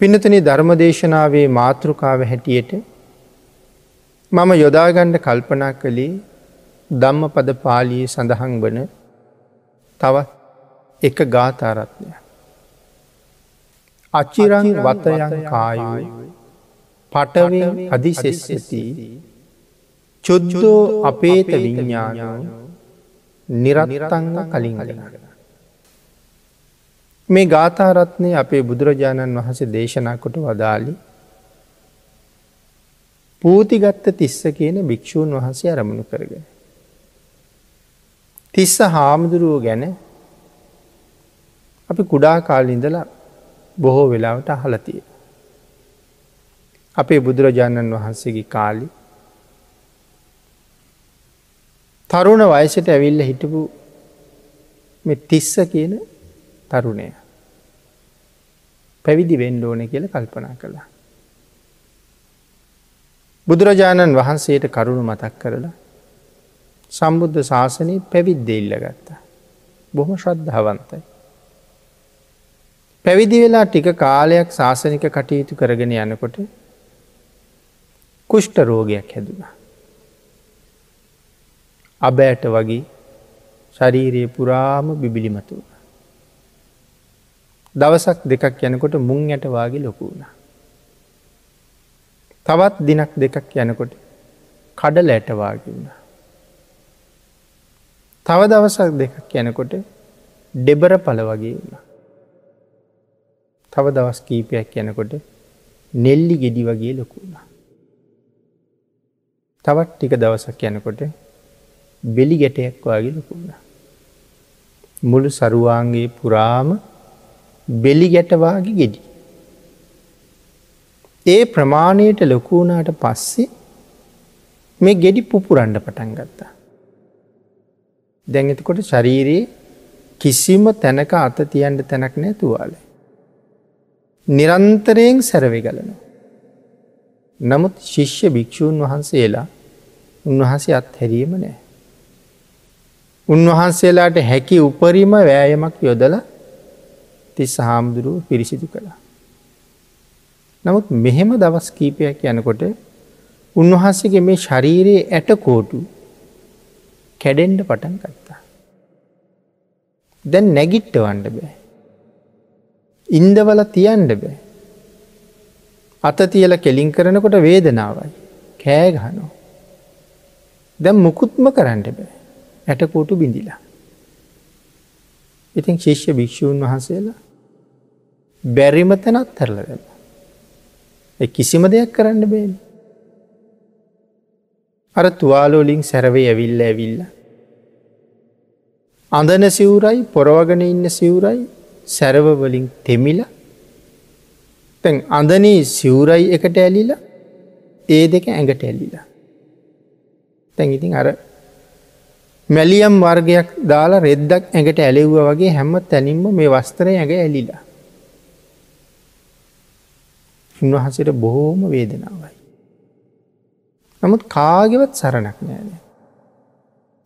පිනතන ධර්මදේශනාවේ මාතෘකාව හැටියට මම යොදාගණ්ඩ කල්පනා කළේ ධම්ම පද පාලියේ සඳහන් වන තවත් එක ගාථාරත්නය. අච්චිරං වතයන් කායුයි පටවෙන් අධිසෙස්සති චුද්ධෝ අපේත විඤ්ඥානෝ නිරනිරතංග කලින් අලිනගෙන. මේ ගාථාරත්නය අපේ බුදුරජාණන් වහස දේශනා කොට වදාලි පූතිගත්ත තිස්ස කියන භික්‍ෂූන් වහන්සේ අරමුණු කරගෙන. තිස්ස හාමුදුරුවෝ ගැන අපි කුඩා කාලින්දලා බොහෝ වෙලාවට අහලතිය. අපේ බුදුරජාණන් වහන්සේගේ කාලි තරුණ වයසට ඇවිල්ල හිටපු තිස්ස කියන තරුණය. පැවිදි වෙන්ඩ ඕන කියල කල්පනා කළා. බුදුරජාණන් වහන්සේට කරුණු මතක් කරලා සම්බුද්ධ ශාසනය පැවිද්ද ඉල්ල ගත්තා. බොහොම ශ්‍රද්ධාවන්තයි. පැවිදි වෙලා ටික කාලයක් ශාසනික කටයුතු කරගෙන යනකොට කුෂ්ට රෝගයක් හැදුනා. අබෑට වගේ ශරීරයේ පුරාම බිබිලිමතුව. දවසක් දෙකක් යනකොට මුං ඇටවාගේ ලොකුුණ. තවත් දිනක් දෙකක් යනකොට කඩල ඇටවාගේ වුණ. තව දවසක් දෙකක් යනකොට ඩෙබර පල වගේ වුණ. තව දවස් කීපයක් යනකොට නෙල්ලි ගෙඩි වගේ ලොකුුණ. තවත් ටික දවසක් යනකොට බෙලි ගැටයක් වගේ ලොකුුණ. මුළු සරුවාන්ගේ පුරාම බෙලි ගැටවාගේ ගෙඩි. ඒ ප්‍රමාණයට ලොකුණාට පස්සේ මේ ගෙඩි පුපුරන්ඩ පටන් ගත්තා. දැඟතකොට ශරීරයේ කිසිම තැනක අත තියන්ට තැනක් නෑ තුවාලේ. නිරන්තරයෙන් සැරවෙගලන. නමුත් ශිෂ්‍ය භික්‍ෂූන් වහන්සේලා උන්වහන්සේ අත් හැරීම නෑ. උන්වහන්සේලාට හැකි උපරිම වෑයමක් යොදලා තිස් හාමුදුරුව පිරිසිදු කළා. නමුත් මෙහෙම දවස් කීපයක් යනකොට උන්වහන්සේගේ මේ ශරීරයේ ඇටකෝටු කැඩෙන්ඩ පටන් ගත්තා. දැන් නැගිට්ට වන්ඩ බෑ. ඉන්දවල තියන්ඩ බෑ. අත තියල කෙලින් කරනකොට වේදනාවයි. කෑගහනෝ. දැම් මුකුත්ම කරන්න බෑ. ඇටකෝටු බිඳිලා. ඉතින් ශිෂ්‍ය භික්‍ෂූන් වහන්සේලා බැරිම තැනත් තරල වෙන. කිසිම දෙයක් කරන්න බේන. අර තුවාලෝලින් සැරවේ ඇවිල්ල ඇවිල්ල. අඳන සිවුරයි පොරවගෙන ඉන්න සිවුරයි සැරවවලින් තෙමිල තැන් අඳනී සිවුරයි එකට ඇලිලා ඒ දෙක ඇඟට ඇල්ලිලා. තැන් ඉතින් අර මැලියම් වර්ගයක් දාලා රෙද්දක් ඇඟට ඇලෙව්ව වගේ හැම තැනින්ම මේ වස්තරය ඇඟ ඇලිලා. උන්වහසට බොහෝම වේදනාවයි. නමුත් කාගෙවත් සරණක් නෑන.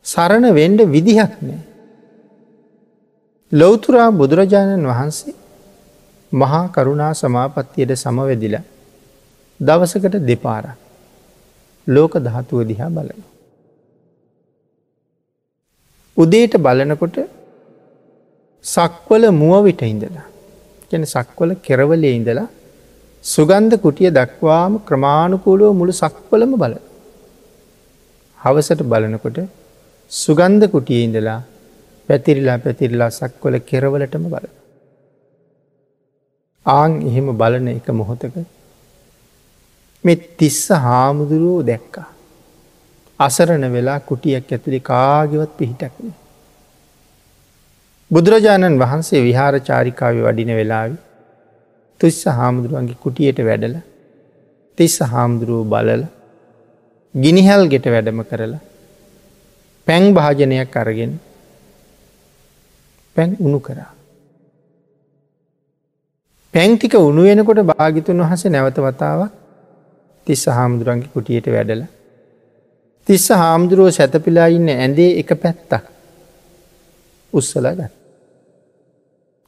සරණ වෙන්ඩ විදිහක් නෑ. ලොවතුරා බුදුරජාණන් වහන්සේ මහා කරුණා සමාපත්තියට සමවැදිලා දවසකට දෙපාර ලෝක ධාතුව දිහා බලන. උදේට බලනකොට සක්වල මුවවිට ඉඳලා ගැන සක්වල කෙරවලේ ඉඳලා සුගන්ධ කුටිය දක්වාම ක්‍රමාණුකූලුව මුළු සක්වලම බල. හවසට බලනකොට සුගන්ධ කුටිය ඉඳලා පැතිරිලා පැතිරිලා සක්වල කෙරවලටම බල. ආං එහෙම බලන එක මොහොතක මෙ තිස්ස හාමුදුරුවෝ දැක්කා. අසරණ වෙලා කුටියක් ඇතුළි කාගෙවත් පිහිටක්න. බුදුරජාණන් වහන්සේ විහාර චාරිකාව වඩින වෙලාවි තුස්ස හාමුදුරුවන්ගේ කුටියට වැඩල තිස්ස හාමුදුරුව බලල ගිනිහල් ගෙට වැඩම කරලා පැන් භාජනයක් අරගෙන පැන් උුණු කරා. පැංටික උනුවෙනකොට භාගිතුන් වහස නැවත වතාවක් තිස්ස හාමුදුරන්ගේ කුටියට වැඩල. තිස්ස හාමුදුරුව සැතපිලා ඉන්න ඇඳේ එක පැත්තක් උස්සල ගත්.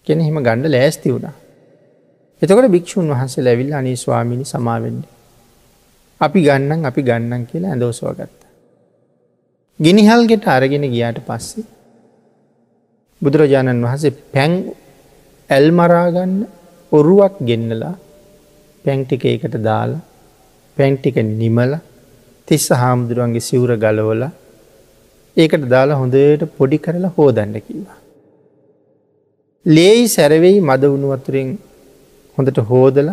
කෙන හිම ගණ්ඩ ලෑස්ති වුණා. එතකට භික්‍ෂූන් වහන්සේ ලැවිල් අනේ ස්වාමිනි සමාවෙන්න. අපි ගන්නන් අපි ගන්නන් කියලා ඇඳෝසවා ගත්ත. ගිනිහල්ගෙට අරගෙන ගියාට පස්සේ බුදුරජාණන් වහන්සේ පැන් ඇල්මරාගන්න ඔරුවක් ගෙන්නලා පැන්ටික එකට දාලා පැන්ටික නිමල තිස්ස හාමුදුරුවන්ගේ සිවුර ගලවල ඒකට දාලා හොඳට පොඩි කරලා හෝදන්න කිවා. ලේයි සැරවෙයි මද වුණුවතුරෙන් හොඳට හෝදල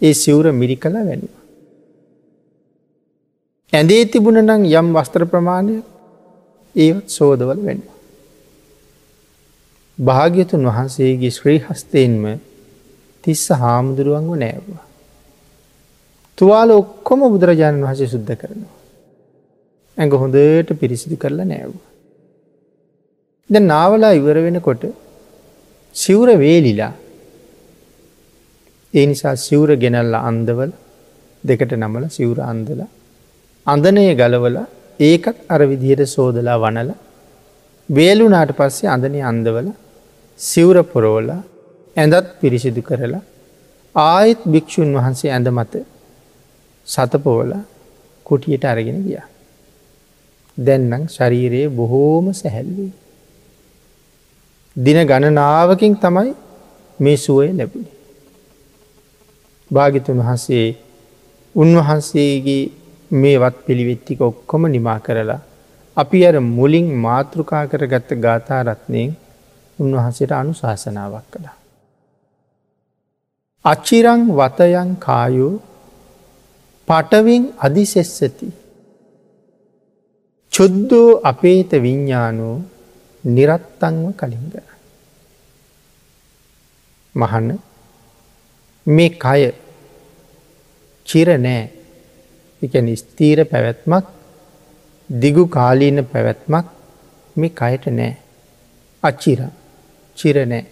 ඒ සිවුර මිරි කලා වැැනිවා. ඇඳේ තිබුණ නම් යම් වස්ත්‍ර ප්‍රමාණය ඒත් සෝදවල වැැනිවා. භාග්‍යතුන් වහන්සේගේ ශ්‍රී හස්තයෙන්ම තිස්ස හාමුදුරුවන්ව නෑවා. තුවාල ඔක්කොම බුදුරජාණන් වහසේ සුද්ධ කරනවා. ඇඟ හොඳට පිරිසිදු කරලා නෑව්වා. ද නාවලා ඉවර වෙනකොට සිවුර වේලිලා ඒ නිසා සිවුර ගෙනල්ල අන්දවල දෙකට නමල සිවුර අන්දල අඳනය ගලවල ඒකත් අර විදිහයට සෝදලා වනල වේලුනාට පස්සේ අඳනය අන්දවල සිවුර පොරෝලා ඇඳත් පිරිසිදු කරලා ආයෙත් භික්‍ෂූන් වහන්සේ ඇඳ මත සතපෝල කුටියට අරගෙන ගිය. දැන්නම් ශරීරයේ බොහෝම සැහැල්වී. දින ගණනාවකින් තමයි මේ සුවය ලැබුණි. භාගිතුන් වහන්සේ උන්වහන්සේගේ මේ වත් පිළිවෙත්තික ඔක්කොම නිමා කරලා අපි අර මුලින් මාතෘකා කරගත්ත ගාථාරත්නයෙන් උන්වහන්සේට අනුශාසනාවක් කළා. අච්චිරං වතයන් කායෝ පටවින් අධිසෙස්සති. චුද්දෝ අපේත විඤ්ඥානෝ නිරත්තංව කලින්ග. මහන්න මේ කය චිර නෑ එකන ස්තීර පැවැත්මක් දිගු කාලීන පැවැත්මක් මේ කයට නෑ අච්චිරා චිරනෑ.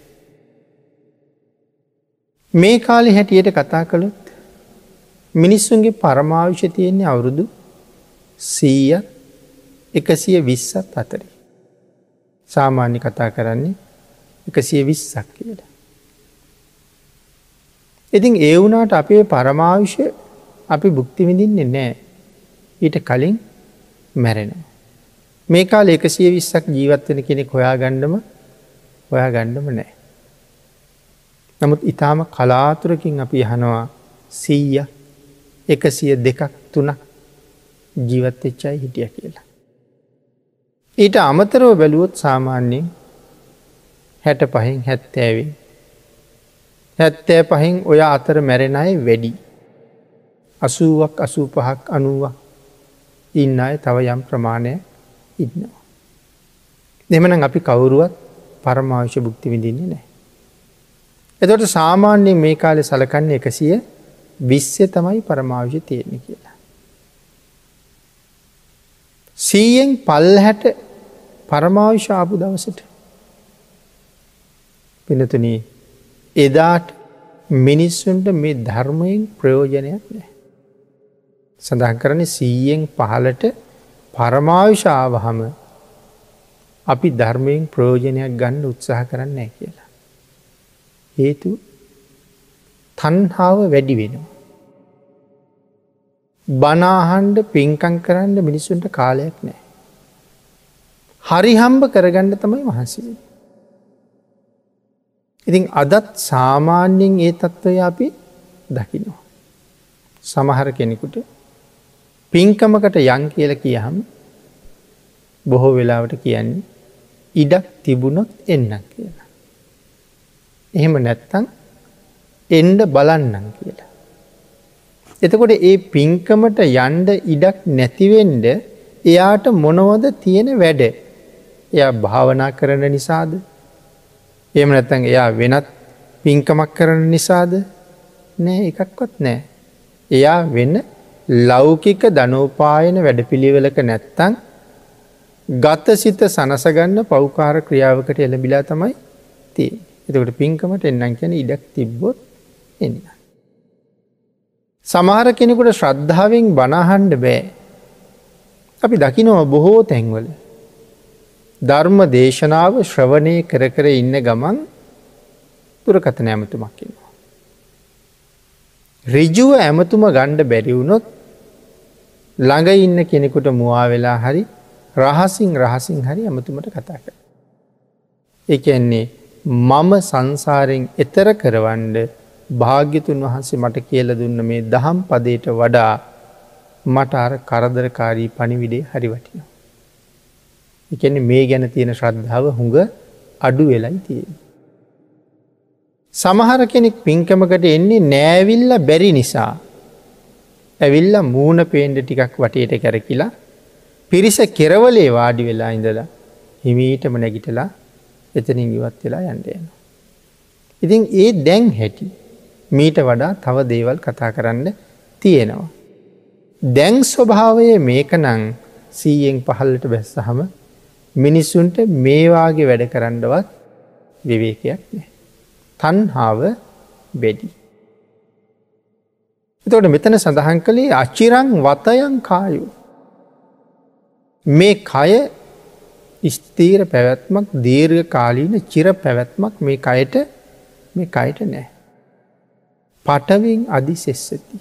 මේ කාලෙ හැටියට කතා කළොත් මිනිස්සුන්ගේ පරමාවිෂ තියෙන්නේ අවුරුදු සීය එකසිය විස්සත් අතරි. සාමාන්‍ය කතා කරන්නේ එකසිය විස්සක් කියලා. ඉතින් ඒ වුනාට අපේ පරමාවිෂ අපි බුක්ති විඳින්නේ නෑ ඊට කලින් මැරෙනවා. මේ කාල එකසිය විස්සක් ජීවත්වෙන කෙනෙක් හොයා ගණ්ඩම ඔයා ගණ්ඩම නෑ. නමුත් ඉතාම කලාතුරකින් අපි යහනවා සීය එකසිය දෙකක් තුනක් ජීවත්වෙච්චයි හිටිය කියලා. ඊට අමතරව බැලුවොත් සාමාන්‍යයෙන් හැට පහින් හැත්තෑවේ. හැත්තෑ පහින් ඔය අතර මැරෙන අය වැඩි. අසුවක් අසූ පහක් අනුවක් ඉන්න අය තව යම් ප්‍රමාණය ඉන්නවා. දෙමන අපි කවුරුවත් පරමාවිශ බුක්ති විඳින්නේ නෑ. එතොට සාමාන්‍යයෙන් මේ කාලෙ සලකන්නේ එකසිය විශ්්‍ය තමයි පරමාවිශ තියෙන කියලා. සීයෙන් පල් හැට පරමාවිශාපු දවසට පිනතුන එදාට මිනිස්සුන්ට මේ ධර්මයෙන් ප්‍රයෝජනයක් නෑ. සඳහන් කරන සීයෙන් පහලට පරමාවිශාවහම අපි ධර්මයෙන් ප්‍රයෝජනයක් ගන්න උත්සාහ කරන්න කියලා. හේතු තන්හාාව වැඩි වෙනවා. බනාහන්ඩ පින්කං කරන්න මිනිස්සුන්ට කාලයක් නෑ. හරි හම්බ කරගන්න තමයි වහන්සේ. ඉතින් අදත් සාමාන්‍යයෙන් ඒ තත්ත්වය අපි දකිනවා. සමහර කෙනෙකුට පින්කමකට යං කියල කියහම් බොහෝ වෙලාවට කියන්නේ ඉඩක් තිබුණොත් එන්න කියලා. එහෙම නැත්තං එන්ඩ බලන්නම් කියලා. එතකොට ඒ පින්කමට යන්ඩ ඉඩක් නැතිවෙන්ඩ එයාට මොනවද තියෙන වැඩ එයා භාවනා කරන නිසාද එම නැත්තන් එයා වෙනත් පින්කමක් කරන නිසාද නෑ එකක්වත් නෑ. එයා වෙන්න ලෞකික ධනෝපායන වැඩපිළිවෙලක නැත්තං ගත සිත සනසගන්න පෞකාර ක්‍රියාවකට එළබිලා තමයි තිය. එතකට පින්කමට එන්නම් කැන ඉඩක් තිබ්බොත් එන්න. සමහර කෙනෙකුට ශ්‍රද්ධාවෙන් බණහන්ඩ බෑ. අපි දකිනව බොහෝ තැන්වල. ධර්ම දේශනාව ශ්‍රවණය කර කර ඉන්න ගමන් දුරකත නෑමතුමක්කින්නවා. රිජුව ඇමතුම ගණ්ඩ බැරිවුණොත් ළඟ ඉන්න කෙනෙකුට මවා වෙලා හරි රහසින් රහසින් හරි ඇමතුමට කතා කර. එකන්නේ මම සංසාරෙන් එතර කරවන්ඩ භාග්‍යතුන් වහන්සේ මට කියල දුන්න මේ දහම් පදයට වඩා මට අර කරදරකාරී පණිවිඩේ හරි වටිනවා. එකන මේ ගැන තියෙන ශ්‍රද්ධාව හුඟ අඩු වෙලයි තියෙන. සමහර කෙනෙක් පින්කමකට එන්නේ නෑවිල්ල බැරි නිසා ඇවිල්ල මූුණ පේන්ඩ ටිකක් වටේට කැරකිලා පිරිස කෙරවලේ වාඩි වෙලා ඉඳලා හිමීටම නැගිටලා එතනින් ඉවත් වෙලා යන්ඩයන. ඉතින් ඒ දැන් හැටි මීට වඩා තව දේවල් කතා කරන්න තියෙනවා. දැන් ස්වභාවය මේක නං සීයෙන් පහල්ලට බැස්සහම මිනිස්සුන්ට මේවාගේ වැඩ කරන්නවත් විවේකයක් නෑ. තන්හාාව බෙඩි. එතකොට මෙතන සඳහන් කළේ අච්චිරං වතයන් කායු. මේ කය ස්තීර පැවැත්මක් දීර්ඝ කාලීන චිර පැවැත්මක් මේ කයට මේ කයට නෑ. පටවින් අධි සෙස්සති.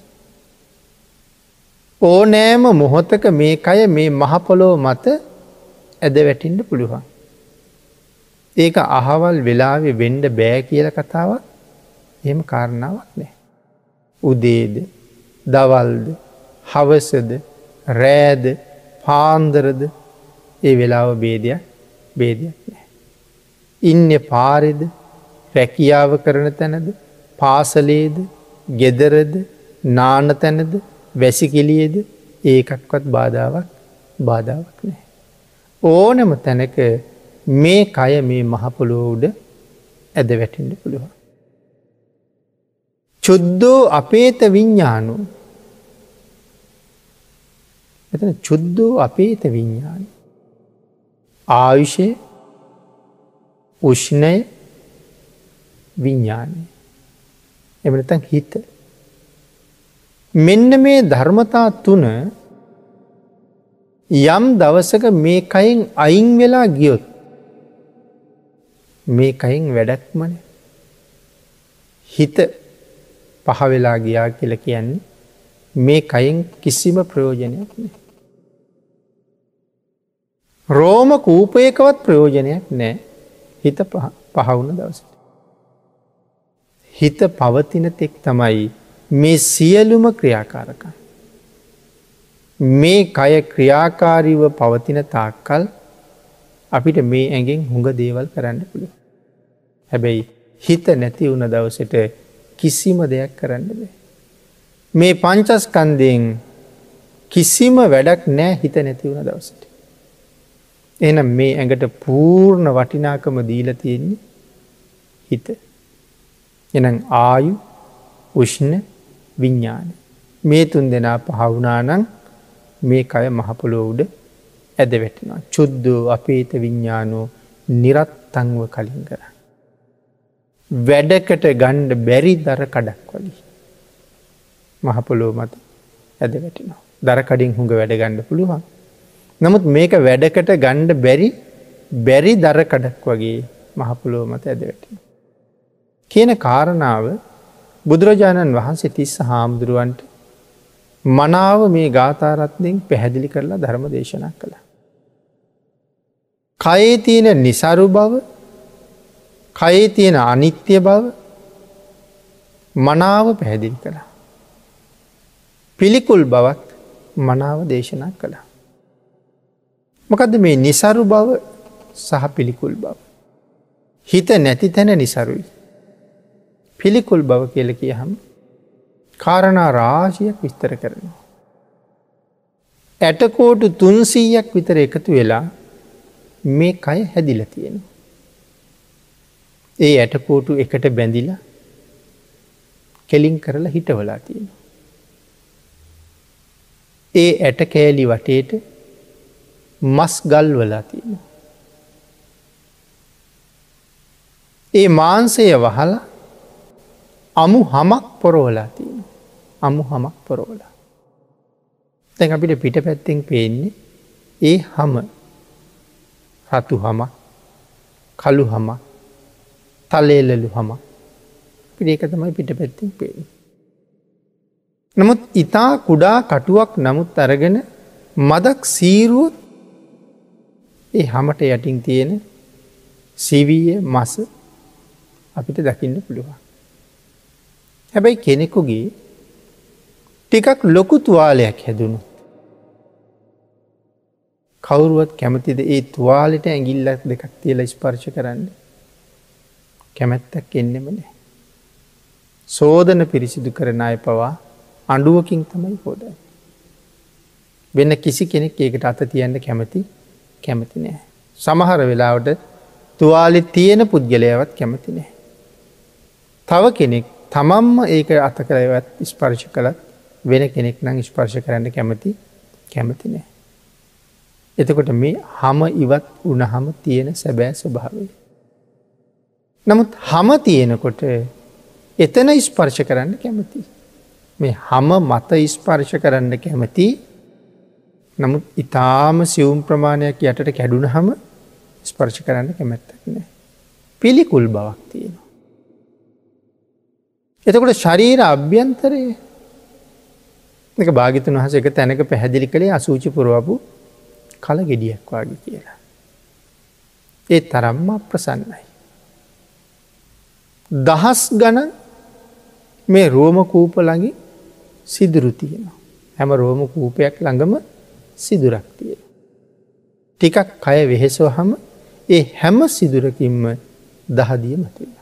ඕනෑම මොහොතක මේ කය මේ මහපොලෝ මත ඇද වැටින්ට පුළුවන්. ඒක අහවල් වෙලාවෙ වෙන්ඩ බෑ කියල කතාවක් එම කාරණාවක් නෑ. උදේද දවල්ද හවසද රෑද පාන්දරද ඒ වෙලාව බේදයක් බේදයක් නෑ. ඉන්න පාරෙද රැකියාව කරන තැනද පාසලේද ගෙදරද නාන තැනද වැසිකිලියද ඒකක්වත් බාධාවක් බාධාවක් නෑ. ඕනම තැනක මේ කය මේ මහපොලෝවුඩ ඇද වැටින්ට පුළුවන්. චුද්දෝ අපේත විඤ්ඥානු එතන චුද්දෝ අපේත විඤ්ඥාන ආයුෂය උෂ්ණය විඤ්ඥානය එමනතන් හිත. මෙන්න මේ ධර්මතා තුන යම් දවසක මේ කයින් අයින් වෙලා ගියොත් මේ කයින් වැඩක්මන හිත පහවෙලා ගියා කියල කියන්නේ මේ කයින් කිසිම ප්‍රයෝජනයක් නෑ. රෝම කූපයකවත් ප්‍රයෝජනයක් නෑ හිත පහවුණ දවසට. හිත පවතින තෙක් තමයි මේ සියලුම ක්‍රියාකාරක. මේ කය ක්‍රියාකාරීව පවතින තාක්කල් අපිට මේ ඇගෙන් හුඟ දේවල් කරන්න පුළුව. හැබැයි හිත නැති වුණ දවසට කිසිම දෙයක් කරන්න බෑ. මේ පංචස්කන්දයෙන් කිසිම වැඩක් නෑ හිත නැති වුණ දවසට. එනම් මේ ඇඟට පූර්ණ වටිනාකම දීල තියෙන්නේ හිත. එනම් ආයු උෂ්ණ විඤ්ඥාන. මේ තුන් දෙනා පහවුනානං මේ කය මහපොලෝ උඩ ඇද වැටෙනවා. චුද්දෝ අපේත විඤ්ඥානෝ නිරත්තංව කලින් කර. වැඩකට ගණ්ඩ බැරි දර කඩක් වලි. මහපොලෝ මත ඇද වැටිනවා. දරකඩින් හුඟ වැඩ ගණ්ඩ පුළුවන්. නමුත් මේක වැඩකට ගණ්ඩ බැරි බැරි දරකඩක් වගේ මහපොලෝ මත ඇද වැටින. කියන කාරණාව බුදුරජාණන් වහන්සේ තිස්ස හාමුදුරුවන්ට මනාව මේ ගාථාරත්නයෙන් පැහැදිලි කරලා ධර්ම දේශනක් කළ. කයේ තියෙන නිසරු බව කයේ තියෙන අනිත්‍ය බව මනාව පැහැදිලි කළා. පිළිකුල් බවත් මනාව දේශනා කළා. මොකද මේ නිසරු බව සහ පිළිකුල් බව. හිත නැති තැන නිසරුයි. පිළිකුල් බව කියල කියහම් කාරණා රාශියක් විස්තර කරනවා. ඇටකෝටු තුන්සීයක් විතර එකතු වෙලා මේ කය හැදිල තියෙනවා. ඒ ඇටකෝටු එකට බැඳිලා කෙලින් කරලා හිටවලා තියෙනවා. ඒ ඇට කෑලි වටේට මස් ගල් වලා තියෙනවා. ඒ මාන්සය වහලා අමු හමක් පොරෝලා තියෙන. අමු හමක් පොරෝලා. තැන් අපිට පිට පැත්තෙන් පේන්නේ ඒ හම රතු හමක් කළු හමක් තලේලලු හම පිඩේක තමයි පිට පැත්තිෙන් පේෙන්. නමුත් ඉතා කුඩා කටුවක් නමුත් අරගෙන මදක් සීරුවොත් ඒ හමට යටින් තියෙන සිවීය මස අපිට දකින්න පුළුවන්. හැබැයි කෙනෙකුගේ ටිකක් ලොකු තුවාලයක් හැදුණු. කවුරුවත් කැමතිද ඒ තුවාලට ඇගිල්ලක් දෙකක් තියල ස්පර්ශ කරන්න කැමැත්තක් එන්නෙමනේ. සෝදන පිරිසිදු කරන අය පවා අඩුවකින් තමයි හෝදයි. වෙන්න කිසි කෙනෙක් ඒකට අත තියන්න කැමති කැමති නෑ. සමහර වෙලාවට තුවාලෙ තියෙන පුද්ගලයවත් කැමති නෑ. තව කෙනෙක් තමම්ම ඒක අත කරයවත් ස්පර්ශ කළත් වෙන කෙනෙක් නම් ස්පර්ශ කරන්න කැමති කැමති නෑ. එතකොට මේ හම ඉවත් උනහම තියෙන සැබෑ ස්වභාවය. නමුත් හම තියෙනකොට එතන ස්පර්ශ කරන්න කැමති. මේ හම මත ස්පර්ශ කරන්න කැමති නමුත් ඉතාම සියුම් ප්‍රමාණයක් යටට කැඩුන හම ස්පර්ශ කරන්න කැමැත්තක් නෑ. පිළිකුල් බවක් තියෙනවා. එතකොට ශරීර අභ්‍යන්තරය එක භාගිතන් වහස එක තැනක පැහැදිලි කළේ අසූචි පුරුවපු කල ගෙඩියක් වගේ කියලා. ඒ තරම්ම ප්‍රසන්නයි. දහස් ගන මේ රෝම කූප ළඟි සිදුරු තියෙනවා. හැම රෝම කූපයක් ළඟම සිදුරක් තියෙන. ටිකක් කය වෙහෙසවහම ඒ හැම සිදුරකින්ම දහදිය මතුවෙන.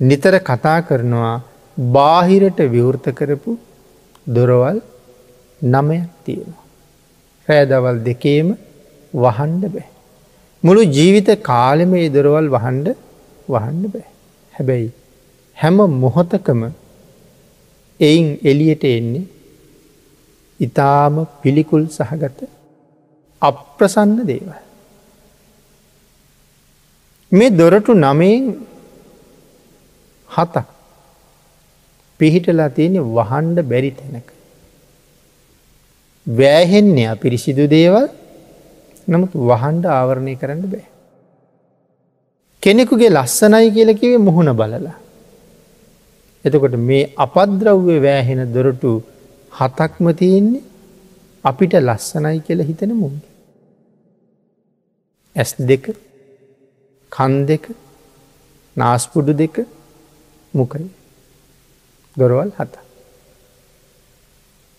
නිතර කතා කරනවා බාහිරට විවෘත කරපු දොරවල් නමයක් තියෙනවා. රෑදවල් දෙකේම වහන්ඩ බෑ. මුළු ජීවිත කාලෙම ඒ දොරවල් වහන්ඩ වහන්ඩ බෑ. හැබැයි හැම මොහොතකම එයින් එලියට එන්නේ ඉතාම පිළිකුල් සහගත අප්‍රසන්න දේවල්. මේ දොරටු නමයෙන් හතක් පිහිටලා තියෙන වහන්ඩ බැරි තැනක. වෑහෙන්නේ අපිරිසිදු දේවල් නමුත් වහන්ඩ ආවරණය කරන්න බෑ. කෙනෙකුගේ ලස්සනයි කියලකිවේ මුහුණ බලලා. එතකොට මේ අපද්‍රව්‍ය වෑහෙන දොරටු හතක්ම තියෙන්නේ අපිට ලස්සනයි කියල හිතන මුන්ගේ. ඇස් දෙක කන් දෙක නාස්පුඩු දෙක මුකයි දොරවල් හත.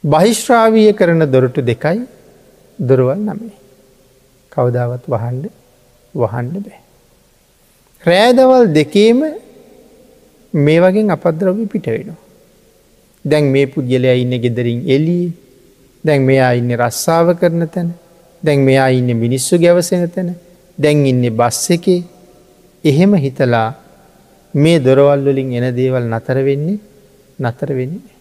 බහිශ්‍රාවීය කරන දොරටු දෙකයි දොරවල් නමේ. කවදාවත් වහන්ඩ වහන්ඩ බෑ. රෑදවල් දෙකේම මේ වගේ අපද්‍රවි පිට වෙනවා. දැන් මේ පුද්ගලයා ඉන්න ගෙදරින් එලී දැන් මෙයා ඉන්න රස්සාාව කරන තැන දැන් මෙයා ඉන්න මිනිස්සු ගැවසෙන තැන දැන් ඉන්න බස් එකේ එහෙම හිතලා මේ දොරවල්වලින් එන දේවල් නතර වෙන්නේ නතර වෙන්නේ.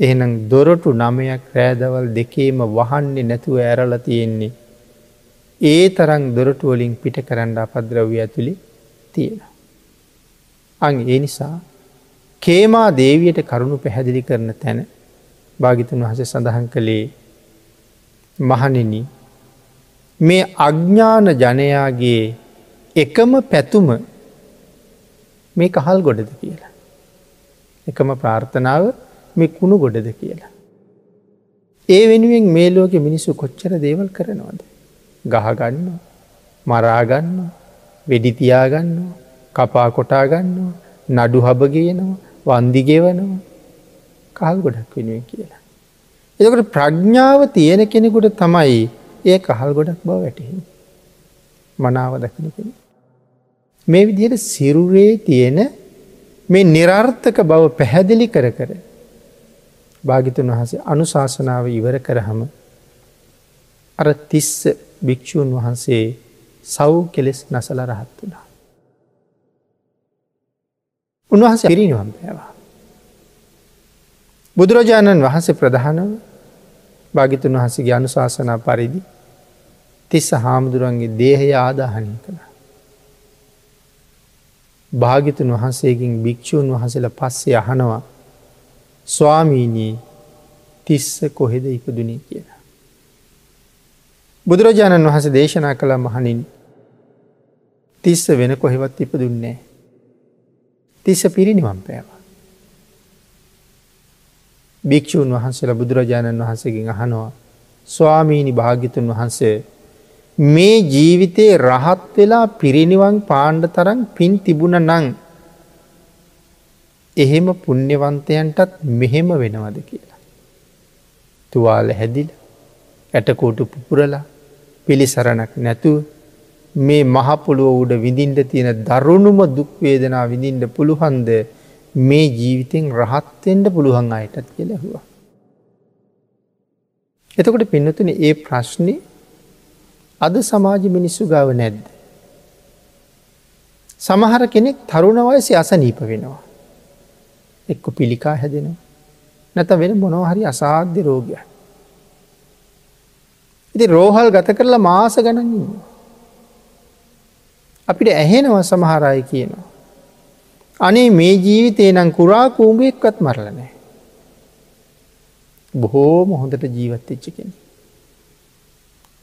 එහෙනම් දොරටු නමයක් රෑදවල් දෙකේම වහන්නේ නැතුව ඇරල තියෙන්නේ. ඒ තරං දොරටුවලින් පිට කරන්න අපද්‍රව්‍ය ඇතුළි තියෙන. අං ඒ නිසා කේමා දේවියට කරුණු පැහැදිලි කරන තැන භාගිතන් වහස සඳහන් කළේ මහනෙන මේ අඥ්ඥාන ජනයාගේ එකම පැතුම මේ කහල් ගොඩද කියලා. එකම ප්‍රාර්ථනාව මේ කුණු ගොඩද කියලා. ඒ වෙනුවෙන් මේ ලෝක මිනිස්සු කොච්චර දේවල් කරනවද. ගහගන්න මරාගන්න වෙඩිතියාගන්න කපා කොටාගන්න නඩු හබගයනවා වන්දිගෙවනවා කහල් ගොඩක් වෙනුවෙන් කියලා. එතකට ප්‍රඥ්ඥාව තියෙන කෙනෙකුට තමයි ඒ කහල් ගොඩක් බව වැටහෙන. මනාව දකින කෙන. මේ විදියට සිරුරේ තියෙන මේ නිරර්ථක බව පැහැදිලි කර කර භාගිතුන් වහසේ අනුශාසනාව ඉවර කරහම අර තිස්ස භික්‍ෂූන් වහන්සේ සව් කෙලෙස් නසල රහත් වුණා. උන්වහස පිරිනිවම් පෑවා. බුදුරජාණන් වහන්සේ ප්‍රධානව භාගිතුන් වහසගේ අනුශාසනා පරිදි තිස්ස හාමුදුරුවන්ගේ දේහය ආදාහනය කළ. භාගිතුන් වහන්සේකින් භික්‍ෂූන් වහසල පස්සේ අහනවා ස්වාමීනී තිස්ස කොහෙද ඉපදුනී කියලා. බුදුරජාණන් වහස දේශනා කළ මහනින් තිස්ස වෙන කොහෙවත් ඉපදුන්නේ. තිස්ස පිරිනිවම් පෑවා. භික්‍ෂූන් වහන්සේලා බුදුරජාණන් වහන්සේගෙන් අහනවා ස්වාමීණි භාගිතුන් වහන්සේ මේ ජීවිතයේ රහත් වෙලා පිරිනිවන් පාණ්ඩ තරන් පින් තිබුණ නං එහෙම පුුණ්‍යවන්තයන්ටත් මෙහෙම වෙනවද කියලා. තුවාල හැදිල ඇටකෝටු පුපුරලා පිළිසරණක් නැතුව මේ මහපොළුව උඩ විඳින්ට තියෙන දරුණුම දුක්වේදනා විඳින්ට පුළුහන්ද මේ ජීවිතෙන් රහත්තෙන්ට පුළුවන් අයටත් කියලැහවා. එතකොට පින්නතුන ඒ ප්‍රශ්නය අද සමාජ මිනිස්සු ගව නැද්ද. සමහර කෙනෙක් තරුණ වයසි අසනීප වෙනවා. එක්ක පිළිකා හැදෙනවා. නැත වෙන මොනොහරි අසාධ්‍ය රෝගය. ඉති රෝහල් ගත කරලා මාස ගණන්න්න. අපිට ඇහෙනව සමහරයි කියනවා. අනේ මේ ජීවිතේ නම් කුරා කූඹුවෙක්වත් මරලනෑ. බොහෝම හොඳට ජීවත්වෙච්ච කෙන.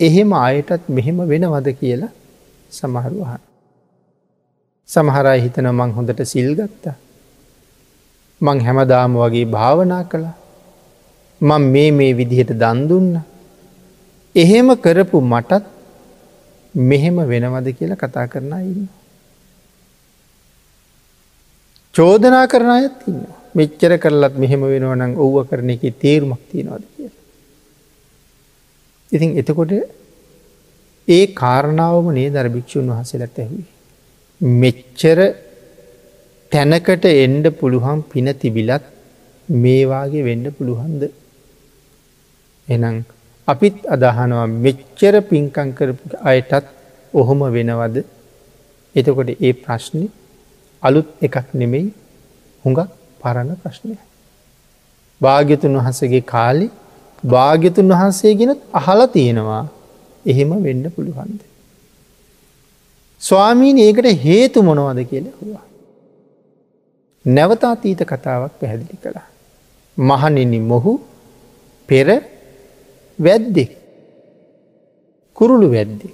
එහෙම අයටත් මෙහෙම වෙනවද කියලා සමහරුවහන්. සමහරයි හිතන මං හොඳට සිල් ගත්තා. මං හැමදාම වගේ භාවනා කළා. මං මේ මේ විදිහට දන්දුන්න. එහෙම කරපු මටත් මෙහෙම වෙනවද කියලා කතා කරන ඉන්න. චෝදනා කරන අයත් ඉන්න මෙච්චර කරලත් මෙහෙම වෙනවනම් ඔව්ව කරන එක තේරුමක් තියෙනවාද කිය. ඉතින් එතකොට ඒ කාරණාවම නේ දරභික්‍ෂූන් වහසලට ඇහුවේ. මෙච්චර තැනකට එන්ඩ පුළුවන් පින තිබිලත් මේවාගේ වෙන්න පුළුහන්ද. එනම් අපිත් අදහනවා මෙච්චර පින්කං කරපු අයටත් ඔහොම වෙනවද එතකොට ඒ ප්‍රශ්නය අලුත් එකක් නෙමෙයි හුඟක් පරණ ප්‍රශ්නය. භාග්‍යතුන් වහන්සගේ කාලි භාග්‍යතුන් වහන්සේගෙනත් අහල තියෙනවා එහෙම වෙන්න පුළුවන්ද. ස්වාමීන් ඒකට හේතු මොනවද කියල හවා. නැවතාතීත කතාවක් පැහැදිලි කළා. මහනිනි මොහු පෙර වැද්දෙක් කුරුළු වැද්දෙ.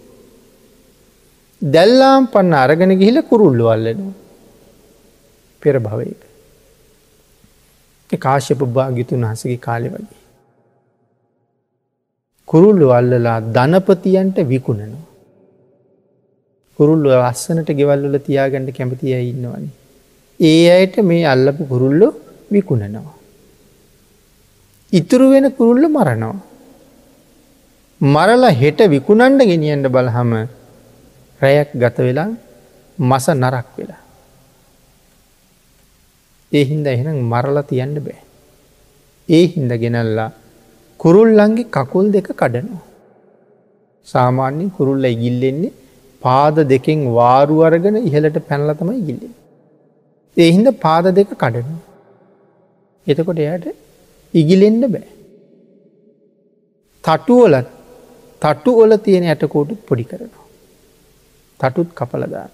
දැල්ලාම් පන්න අරගෙන ගිහිල කුරුල්ලු අල්ලනවා. පෙර භවයක. කාශ්‍යප භාගිතුන් වහසගේ කාලෙ වගේ. කුරුල්ලු අල්ලලා ධනපතියන්ට විකුණනවා. කුරුල්ලු අස්සනට ගෙවල්ල තියාගන්නට කැමතිය ඉන්නවනි. ඒ අයට මේ අල්ලපු කුරුල්ලු විකුණනවා. ඉතුරු වෙන කුරුල්ල මරනවා. මරලා හෙට විකුණන්ඩ ගෙනියන්ට බලහම රැයක් ගත වෙලා මස නරක් වෙලා. ඒ හින්ද එහෙනම් මරලා තියන්න බෑ. ඒ හින්ද ගෙනල්ලා කුරුල්ලන්ගේ කකුල් දෙක කඩනවා. සාමාන්‍යෙන් කුරුල්ල ඉගිල්ලෙන්නේ පාද දෙකෙන් වාරු අරගෙන ඉහලට පැනල තමයි ගිල්ලෙන්. ඒ හින්ද පාද දෙක කඩනවා. එතකොට එයට ඉගිලෙන්ඩ බෑ. තටුවලත් තටු ඔල තියෙන ඇටකෝටුත් පොඩි කරනවා. තටුත් කපලදාන.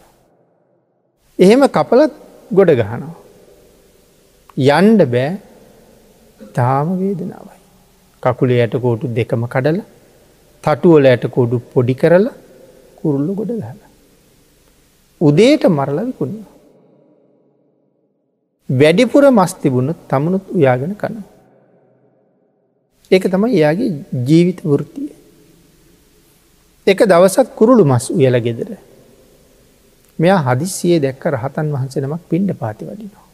එහෙම කපලත් ගොඩ ගහනවා. යන්ඩ බෑ තාම වේදනාවයි. කකුලේ ඇටකෝටු දෙකම කඩල තටුවල ඇටකෝඩු පොඩි කරලා කුරුල්ලු ගොඩ ගහල. උදේට මරලවිකුණ. වැඩිපුර මස්තිබුණුත් තමනුත් උයාගෙන කන. ඒක තමයි එයාගේ ජීවිත වෘතිය. එක දවසක් කුරුළු මස් උයල ගෙදර. මෙයා හදිස්සියේ දැක්ක රහතන් වහන්සේ නමක් පිණ්ඩ පාති වඩිනවා.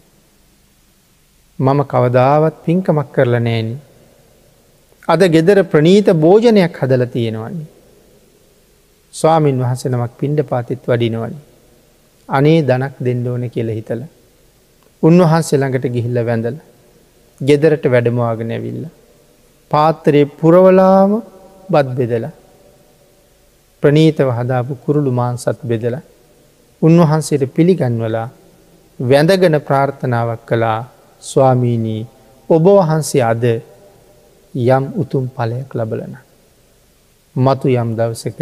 මම කවදාවත් පින්කමක් කරල නෑන. අද ගෙදර ප්‍රනීත භෝජනයක් හදල තියෙනවන්නේ. ස්වාමීන් වහස නමක් පිණ්ඩ පාතිත් වඩිනවනි. අනේ දනක් දෙන්න ඕන කියල හිතල. උන්වහන්සේ ළඟට ගිහිල්ල වැඳල. ගෙදරට වැඩමවාගෙන ඇවිල්ල. පාත්තරයේ පුරවලාම බත් බෙදලා ප්‍රනීතව හදාපු කුරුළු මාන්සත් බෙදල උන්වහන්සේට පිළිගන්වලා වැඳගන ප්‍රාර්ථනාවක් කළා ස්වාමීනී ඔබ වහන්සේ අද යම් උතුම් පලයක් ලබලන. මතු යම් දවසක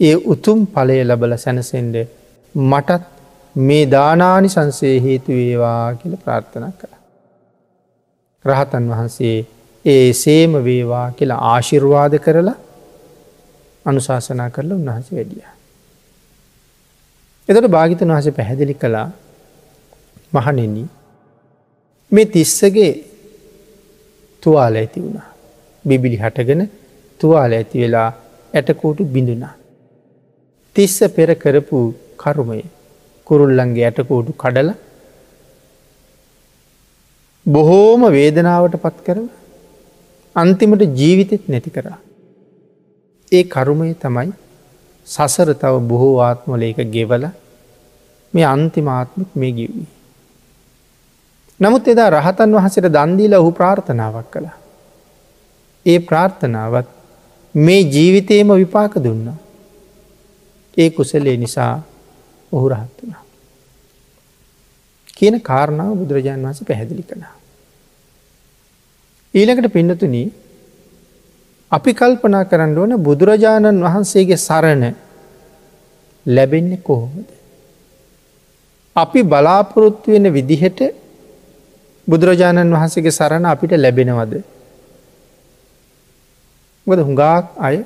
ඒ උතුම් පලය ලබල සැනසෙන්ඩ මටත් මේ දානානි සංසේ හේතු වේවා කියල ප්‍රාර්ථනා කළ. රහතන් වහන්සේ ඒ සේම වේවා කියලා ආශිර්වාද කරලා අනුශාසනා කරලා උන්වහස වැඩිය. එතට භාගිතන් වහස පැහැදිලි කළා මහනෙන්නේ මේ තිස්සගේ තුවාල ඇති වුණා. බිබිලි හටගෙන තුවාල ඇති වෙලා ඇටකෝටු බිඳුනා. තිස්ස පෙර කරපු කරුමය කුරුල්ලන්ගේ ඇටකෝටු කඩල බොහෝම වේදනාවට පත් කරව අන්තිමට ජීවිතෙත් නැති කරා. ඒ කරුමය තමයි සසර තව බොහෝ ආත්මල එක ගෙවල මේ අන්තිමාත්මත් මේ ගිව්වී. නමුත් එදා රහතන් වහසට දන්දීල ඔහු ප්‍රාර්ථනාවක් කළා. ඒ ප්‍රාර්ථනාවත් මේ ජීවිතයම විපාක දුන්නා. ඒ කුසලේ නිසා ඔහු රහත් වනා. කියන කාරණාව බුදුරජාණන් වහස පැහැදිලි කළා. ඊළඟට පින්නතුන අපි කල්පනා කරන්න ඕන බුදුරජාණන් වහන්සේගේ සරණ ලැබෙන්නේ කොහොමද. අපි බලාපොරොත්තු වෙන විදිහට බුදුරජාණන් වහන්සේගේ සරණ අපිට ලැබෙනවද. ගොද හුඟාක් අය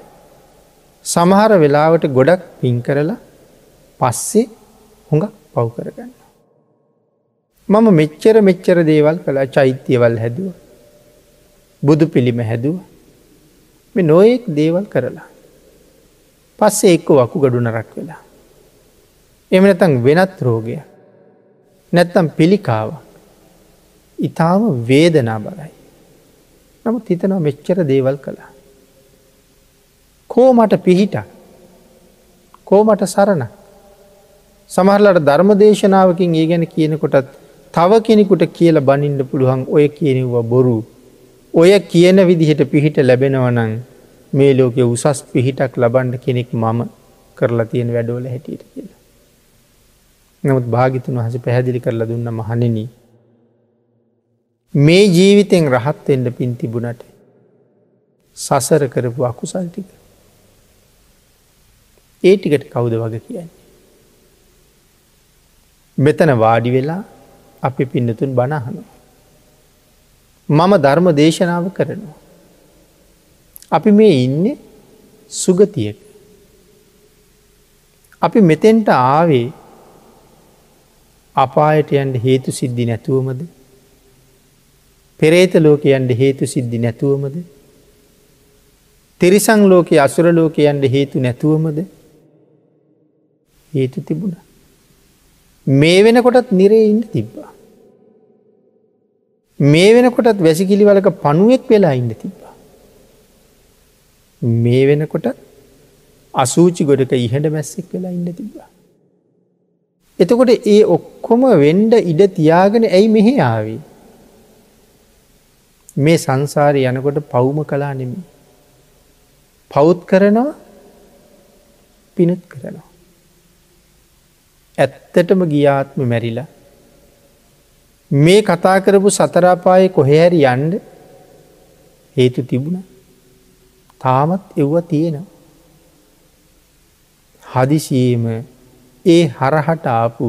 සමහර වෙලාවට ගොඩක් පින් කරලා පස්සේ හුඟක් පව් කරගන්න. මම මෙච්චර මෙච්චර දේවල් කලා චෛත්‍යවල් හැදුව. බුදු පිළිම හැදුව මේ නොයෙක් දේවල් කරලා. පස්සේ එක්ක වකු ගඩු නරක් වෙලා. එම නැතන් වෙනත් රෝගය නැත්තම් පිළිකාව ඉතාම වේදනා බලයි. නමුත් හිතනවා මෙච්චර දේවල් කළා. කෝමට පිහිට කෝමට සරණ සමහරලට ධර්ම දේශනාවකින් ඒ ගැන කියනකොටත් තව කෙනෙකුට කියල බනින්න පුළුවන් ඔය කියනව බොරු ඔය කියන විදිහට පිහිට ලැබෙනවනං මේ ලෝකෙ උසස් පිහිටක් ලබන්ඩ කෙනෙක් මම කරලා තියෙන වැඩෝල හැටියට කියලා. නමුත් භාගිතුන් වහස පැහැදිලි කරලා දුන්න මහනෙන. මේ ජීවිතෙන් රහත්වෙන්ට පින් තිබුණට සසර කරපු අකුසල් ටික. ඒ ටිකට කවුද වග කියන්නේ. මෙතන වාඩි වෙලා අපි පින්නතුන් බණහනවා. මම ධර්ම දේශනාව කරනවා. අපි මේ ඉන්න සුගතියක. අපි මෙතෙන්ට ආවේ අපායට යන්ට හේතු සිද්ධි නැතුවමද. පෙරේත ලෝකයන්ට හේතු සිද්ධි නැතුවමද. තිරිසං ලෝක අසුර ලෝකයන්ට හේතු නැතුවමද හේතු තිබුණ. මේ වෙනකොටත් නිරේ ඉන්න තිබ්බා. මේ වෙනකොටත් වැසිකිලිවලක පණුවෙක් වෙලා ඉන්න තිබ්බා. මේ වෙනකොට අසූචි ගොඩක ඉහට මැස්සෙක් වෙලා ඉන්න තිබ්බා. එතකොට ඒ ඔක්කොම වෙන්ඩ ඉඩ තියාගෙන ඇයි මෙහෙ ආවී. මේ සංසාරය යනකොට පවුම කලා නෙමි. පෞද් කරනවා පිනුත් කරනවා. ඇත්තටම ගියාත්ම මැරිලා මේ කතා කරපු සතරාපාය කොහැරි යන්ඩ හේතු තිබුණ තාමත් එව්ව තියෙනවා. හදිසියේම ඒ හරහට ආපු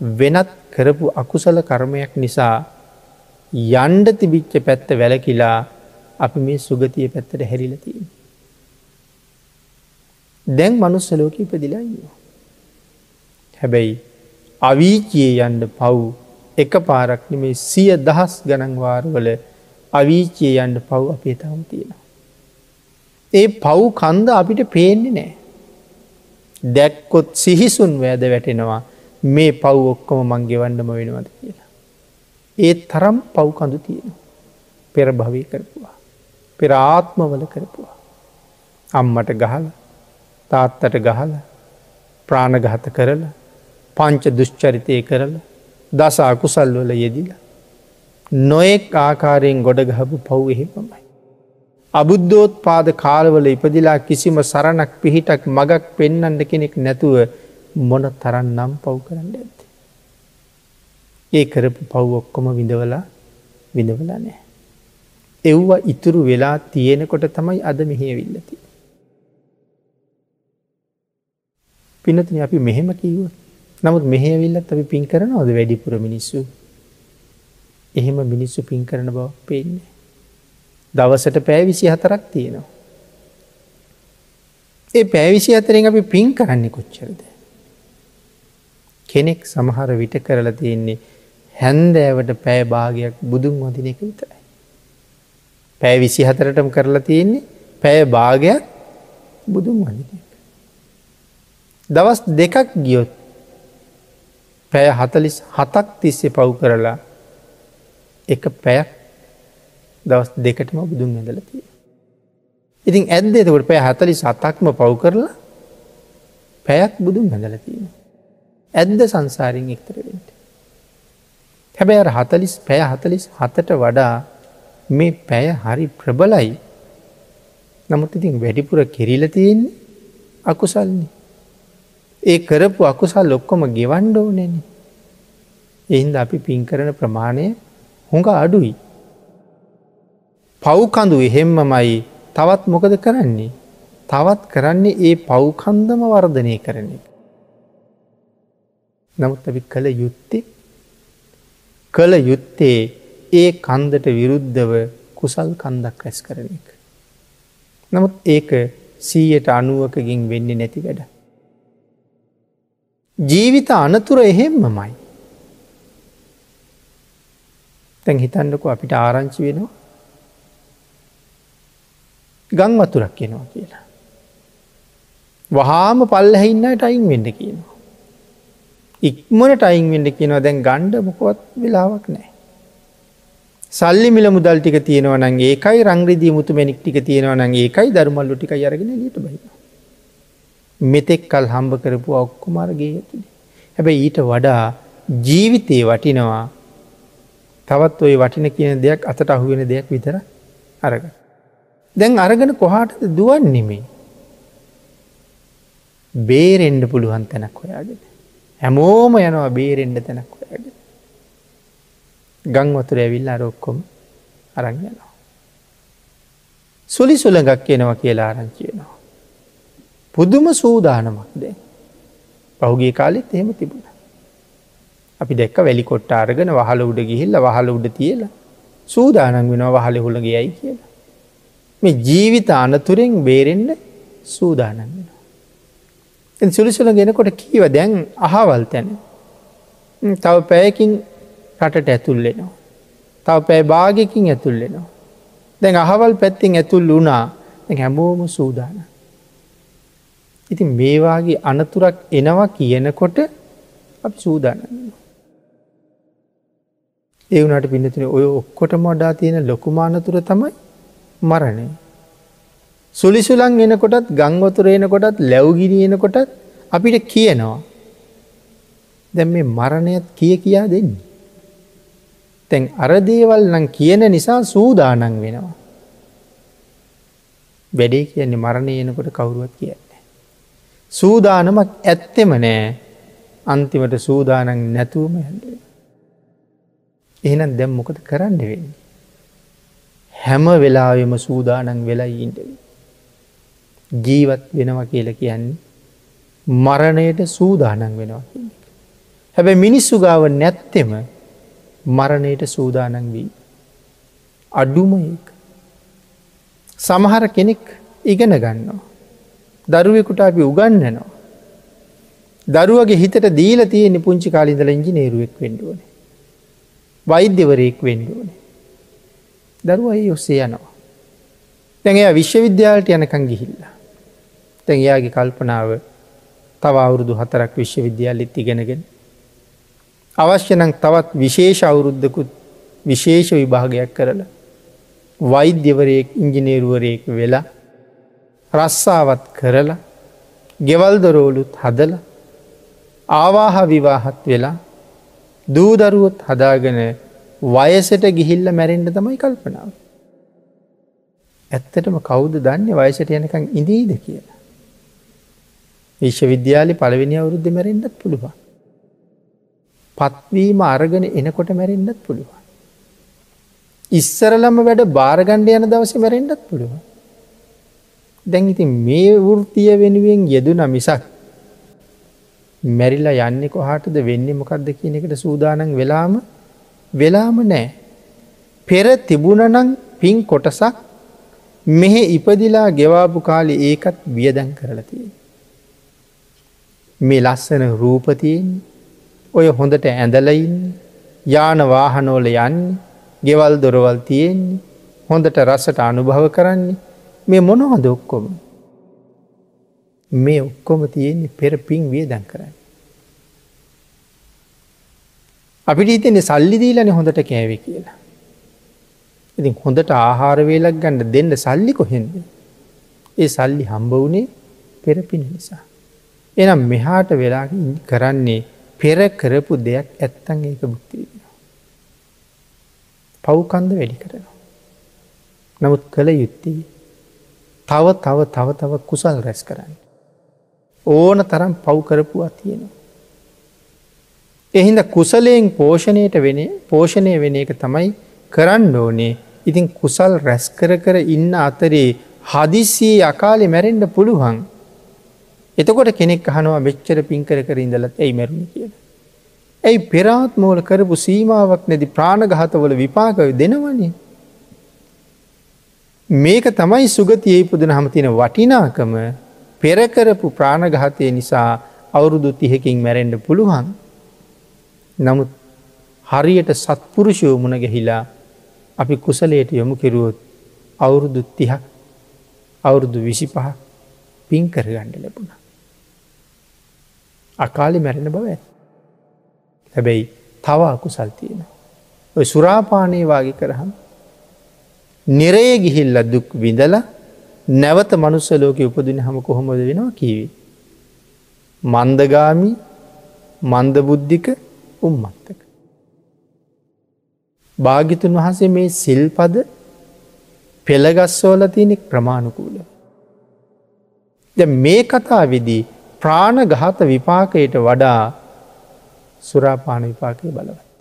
වෙනත් කරපු අකුසල කර්මයක් නිසා යන්ඩ තිබිච්ච පැත්ත වැලකිලා අපි මේ සුගතිය පැත්තට හැරිලතිීම. දැන් මනුස්සලෝක ඉපදිලා ඉන්නවා. හැබැයි අවීචයේ යන්ඩ පව් එක පාරක්න මේ සිය දහස් ගණන්වාරවල අවීචයේ යන්ඩ පව් අපේ තවම තියෙනවා. ඒ පව් කන්ද අපිට පේන්නේ නෑ. දැක්කොත් සිහිසුන් වැෑද වැටෙනවා මේ පව් ඔක්කොම මංගේ වන්නම වෙනවද කියලා. ඒ තරම් පව් කඳු තියෙන. පෙර භවී කරපුවා. පෙර ආත්මවල කරපුවා. අම්මට ගහල තාත්තට ගහල ප්‍රාණගහත කරලා පංච දුෂ්චරිතය කරලා දස අකුසල් වල යෙදිලා. නොයෙක් ආකාරයෙන් ගොඩගහපු පව් එහෙමමයි. අබුද්ධෝත් පාද කාලවල ඉපදිලා කිසිම සරණක් පිහිටක් මගක් පෙන්නන්ට කෙනෙක් නැතුව මොන තරන් නම් පව් කරන්න ඇත්ත. ඒ කරපු පව් ඔක්කොම විඳවලා විඳවලා නෑ. එව්ව ඉතුරු වෙලා තියෙනකොට තමයි අද මෙහේවිල්ලති. පිනතින අපි මෙහෙම කිව්වොත් නමුත් මෙහවිල්ලත් අපි පින් කරනවද වැඩිපුර මිනිස්සු. එහෙම මිනිස්සු පින් කරන බව පේන්නේ. දවසට පෑවිසි හතරක් තියෙනවා. ඒ පෑවිසි අතරෙන් අපි පින් කරන්නේ කොච්චරද. කෙනෙක් සමහර විට කරලා තියෙන්නේ හැන්දෑවට පෑභාගයක් බුදුන් වදින එක විතරයි. පැෑ විසි හතරටම කරලා තියෙන්නේ පැය භාගයක් බුදුන් වඳ දවස් දෙකක් ගියොත් පැය හතලිස් හතක් තිස්සේ පව් කරලා එක පැයක් දවස් දෙකටම බුදුන් ඇඳල තිය. ඉතින් ඇද එතකොට පැය හතලි සතක්ම පව් කරලා පැයක් බුදුන් ඇඳල තියෙන. ඇද්ද සංසාරින් එක්තරවෙන්ට. හැබැයි හතලිස් පැය හතලිස් හතට වඩා මේ පැය හරි ප්‍රබලයි නමුත් ඉතින් වැඩිපුර කෙරිල තියෙන්නේ අකුසල්න්නේ. ඒ කරපු අකුසල් ඔක්කොම ගෙවන්ඩ ඕනෙන. එහින්ද අපි පින් කරන ප්‍රමාණය හොඟ අඩුයි. පව්කඳු එහෙම්මමයි තවත් මොකද කරන්නේ. තවත් කරන්නේ ඒ පව්කන්දම වර්ධනය කරන එක. නමුත් අපි කළ යුත්තේ කළ යුත්තේ ඒ කන්දට විරුද්ධව කුසල් කන්දක් රැස් කරන එක. නමුත් ඒක සීයට අනුවකගින් වෙන්නේ නැති වැඩ. ජීවිත අනතුර එහෙම්මමයි. තැන් හිතන්නකු අපිට ආරංචි වෙනවා ගං වතුරක් කෙනවා කියලා. වහාම පල්ලහැඉන්නට අයින් වෙන්න කියනවා. ඉක්මනට අයින් වෙන්න කියනවා දැන් ගණ්ඩ මොකොත් වෙලාවක් නෑ. සල්ලි මිල මුදල් ටික තියෙනවනගේ ඒකයි රංග්‍රදී මුතු මැනික් ටික තියෙනවනගේ ඒකයි දරුමල්ලු ටික අරගෙන ලිට බයි. මෙතෙක් කල් හම්බ කරපු ඔක්කුමාරගේ ඇතුළි. හැබැයි ඊට වඩා ජීවිතයේ වටිනවා තවත් ඔය වටින කියන දෙයක් අතට අහුවෙන දෙයක් විතර අරග. දැන් අරගෙන කොහාට දුවන් නෙමේ. බේරෙන්ඩ පුළුවන් තැනක් හොයාගෙන. හැමෝම යනවා බේරෙන්ඩ තැනක් හොයාගෙන. ගං වතුර ඇවිල් අරොක්කොම අරංයනවා. සුලි සුළඟක් එනවා කියලා ආරංචියනවා. පුදුම සූදානමක් දැ. පහුගේ කාලෙත් එහෙම තිබුණ. අපි දෙක්ක වැලි කොට්ට අරගෙන වහල උඩ ගිහිල්ල වහල උඩ තියලා සූදානන් වෙන වහල හුළගයයි කියලා. මේ ජීවිත අනතුරෙන් බේරෙන්ඩ සූදානන් වෙන. සුලිසුල ගෙනකොට කීව දැන් අහවල් තැන. තව පැයකින් රටට ඇතුල්ලෙනවා. තව පැයි භාගකින් ඇතුල්ලෙනවා. දැන් අහවල් පැත්තිෙන් ඇතුල් වුණා හැමෝම සූදාන. ඉතින් මේවාගේ අනතුරක් එනවා කියනකොට අපි සූදානන්න. ඒ වනට පිනතින ඔය ඔක්කොට මොඩා තියෙන ලොකුමානතුර තමයි මරණය. සුලිසුලන් එනකොටත් ගංවතුරේනකොටත් ලැව්ගිරියෙනකොටත් අපිට කියනවා. දැම් මේ මරණයත් කිය කියා දෙන්නේ. තැන් අරදේවල් නම් කියන නිසා සූදානන් වෙනවා. වැඩේ කියන්නේ මරණය එනකොට කවුරුවත් කියන්නේ. සූදානමක් ඇත්තෙම නෑ අන්තිමට සූදානන් නැතුවම හැඩේ. එහෙනම් දැම් මොකද කරන්න වෙන්න. හැම වෙලාවෙම සූදානන් වෙලා ඉන්ටව. ජීවත් වෙනවා කියල කියන්නේ මරණයට සූදානන් වෙනවා. හැබැ මිනිස්සු ගාව නැත්තෙම මරණයට සූදානන් වී. අඩුම ඒක. සමහර කෙනෙක් ඉගෙන ගන්නවා. දරුවෙකුට අපි උගන්නනවා. දරුවගේ හිතට දීල තියෙන පුංචි කාලින්දල ඉංජිනේරුවෙක් වෙන්ඩුවන. වෛද්‍යවරයෙක් වෙන්ඩුවන. දරුව ඒ ඔස්සේ යනවා. තැන් එයා විශ්වවිද්‍යාලට යනකං ගිහිල්ලා. තැන් එයාගේ කල්පනාව තව අවුරුදු හතරක් විශ්වවිද්‍යාලෙත් ඉගෙනගෙන අවශ්‍යනං තවත් විශේෂ අවුරුද්ධකුත් විශේෂ විභාගයක් කරලා වෛද්‍යවරයෙක් ඉංජිනේරුවරයෙක් වෙලා රස්සාවත් කරලා ගෙවල් දොරෝලුත් හදල ආවාහ විවාහත් වෙලා දූදරුවොත් හදාගෙන වයසට ගිහිල්ල මැරෙන්ඩ තමයි කල්පනාව. ඇත්තටම කෞුද දන්න වයසට යනකං ඉදීද කියලා. විශ්ව විද්‍යාලි පළවෙනි අවුරුද්ධ මැරෙන්ඩත් පුළුවන්. පත්වීම අරගෙන එනකොට මැරෙන්ඩත් පුළුවන්. ඉස්සරලම වැඩ භාරගණ්ඩ යන දවස මැරෙන්ඩත් පුළුවන්. දැන් ඉතින් මේ වෘතිය වෙනුවෙන් යෙදුන මිසක් මැරිලා යන්නේ කොහටද වෙන්නේ? මොකක්ද කියන එකට සූදානන් වෙලාම? වෙලාම නෑ. පෙර තිබුණනං පින් කොටසක් මෙහෙ ඉපදිලා ගෙවාපු කාලි ඒකත් වියදැන් කරලතිය. මේ ලස්සන රූපතියෙන් ඔය හොඳට ඇඳලයින් යාන වාහනෝල යන්න. ගෙවල් දොරවල් තියෙන්නේ. හොඳට රසට අනුභව කරන්නේ. මේ මොනවද ඔක්කොම. මේ ඔක්කොම තියෙන්නේ පෙර පින් විය දැන් කරන්න. අපිට හිතෙන්නේ සල්ලි දීලන හොඳට කෑවේ කියලා. ඉතින් හොඳට ආහාර වේලක් ගන්න දෙන්න සල්ලි කොහෙන්ද. ඒ සල්ලි හම්බ වනේ පෙරපින නිසා. එනම් මෙහාට වෙලා කරන්නේ පෙර කරපු දෙයක් ඇත්තන් ඒක බුක්තිවිෙන. පව්කන්ද වැඩි කරනවා. නමුත් කළ යුත්තේ තව තව තව තව කුසල් රැස් කරන්න. ඕන තරම් පව් කරපුවා තියෙනවා. එහින්ද කුසලයෙන් පෝෂණයට වෙන පෝෂණය වෙන එක තමයි කරන්න ඕනේ ඉතින් කුසල් රැස් කර කර ඉන්න අතරේ හදිසියේ අකාලෙ මැරෙන්ඩ පුළුවන්. එතකොට කෙනෙක් අහනවා මෙච්චර පින්කර කර ඉඳලත් ඇයි මැරුණ කියන. ඇයි පෙරාත්මෝල කරපු සීමාවක් නැති ප්‍රාණගහතවල විපාකව දෙනවනේ. මේක තමයි සුගතියේ පුදන හමතින වටිනාකම පෙරකරපු ප්‍රාණගහතය නිසා අවුරුදු තිහෙකින් මැරෙන්ඩ පුළුවන්. නමුත් හරියට සත්පුරුෂයෝ මුණ ගැහිලා අපි කුසලයට යොමු කෙරුවොත් අවුරුදු තිහක් අවුරුදු විසි පහ පින් කරගණ්ඩ ලැබුණ. අකාලි මැරෙන බව ඇ. හැබැයි තවා කුසල් තියෙන. ඔය සුරාපානය වගේ කරහම්. නිරය ගිහිල්ල දුක් විඳල නැවත මනුස්ස ලෝක උපදින හම කොහොමද වෙනවා කීවි. මන්දගාමි මන්දබුද්ධික උම්මත්තක. භාගිතුන් වහන්සේ මේ සිල්පද පෙළගස්සෝල තියෙනෙක් ප්‍රමාණුකූල. ද මේ කතා විදී ප්‍රාණ ගහත විපාකයට වඩා සුරාපාන විපාකය බලවත්.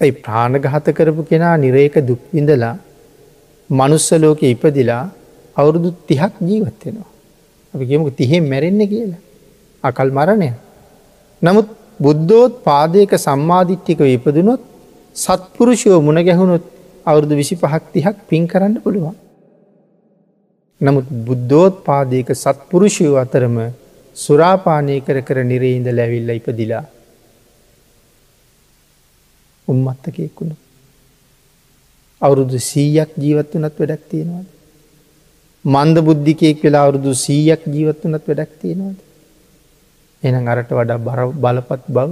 ඇයි ප්‍රාණගහත කරපු කෙනා නිරේක දුක්විඳලා මනුස්සලෝක ඉපදිලා අවුරුදු තිහක් ජීවත්වෙනවා. අපි කියමුක තිහෙම මැරෙන්න කියලා. අකල් මරණය. නමුත් බුද්ධෝත් පාදයක සම්මාධිට්ටික ඉපදනොත් සත්පුරුෂයෝ මුණ ගැහුණොත් අවුරුදු විසි පහක් තිහක් පින් කරන්න පුළුවන්. නමුත් බුද්ධෝත් පාදයක සත්පුරුෂයෝ අතරම සුරාපානය කර කර නිරේඉඳ ලැවිල්ල ඉපදිලා. උම්මත්තකෙක්කුණ. අවුරුදු සීයක් ජීවත් වනත් වැඩක් තියෙනවාද. මන්ද බුද්ධිකයෙක් වෙලා අවුරුදු සීයක් ජීවත් වනත් වැඩක් තියෙනවාද. එන අරට වඩා බර බලපත් බව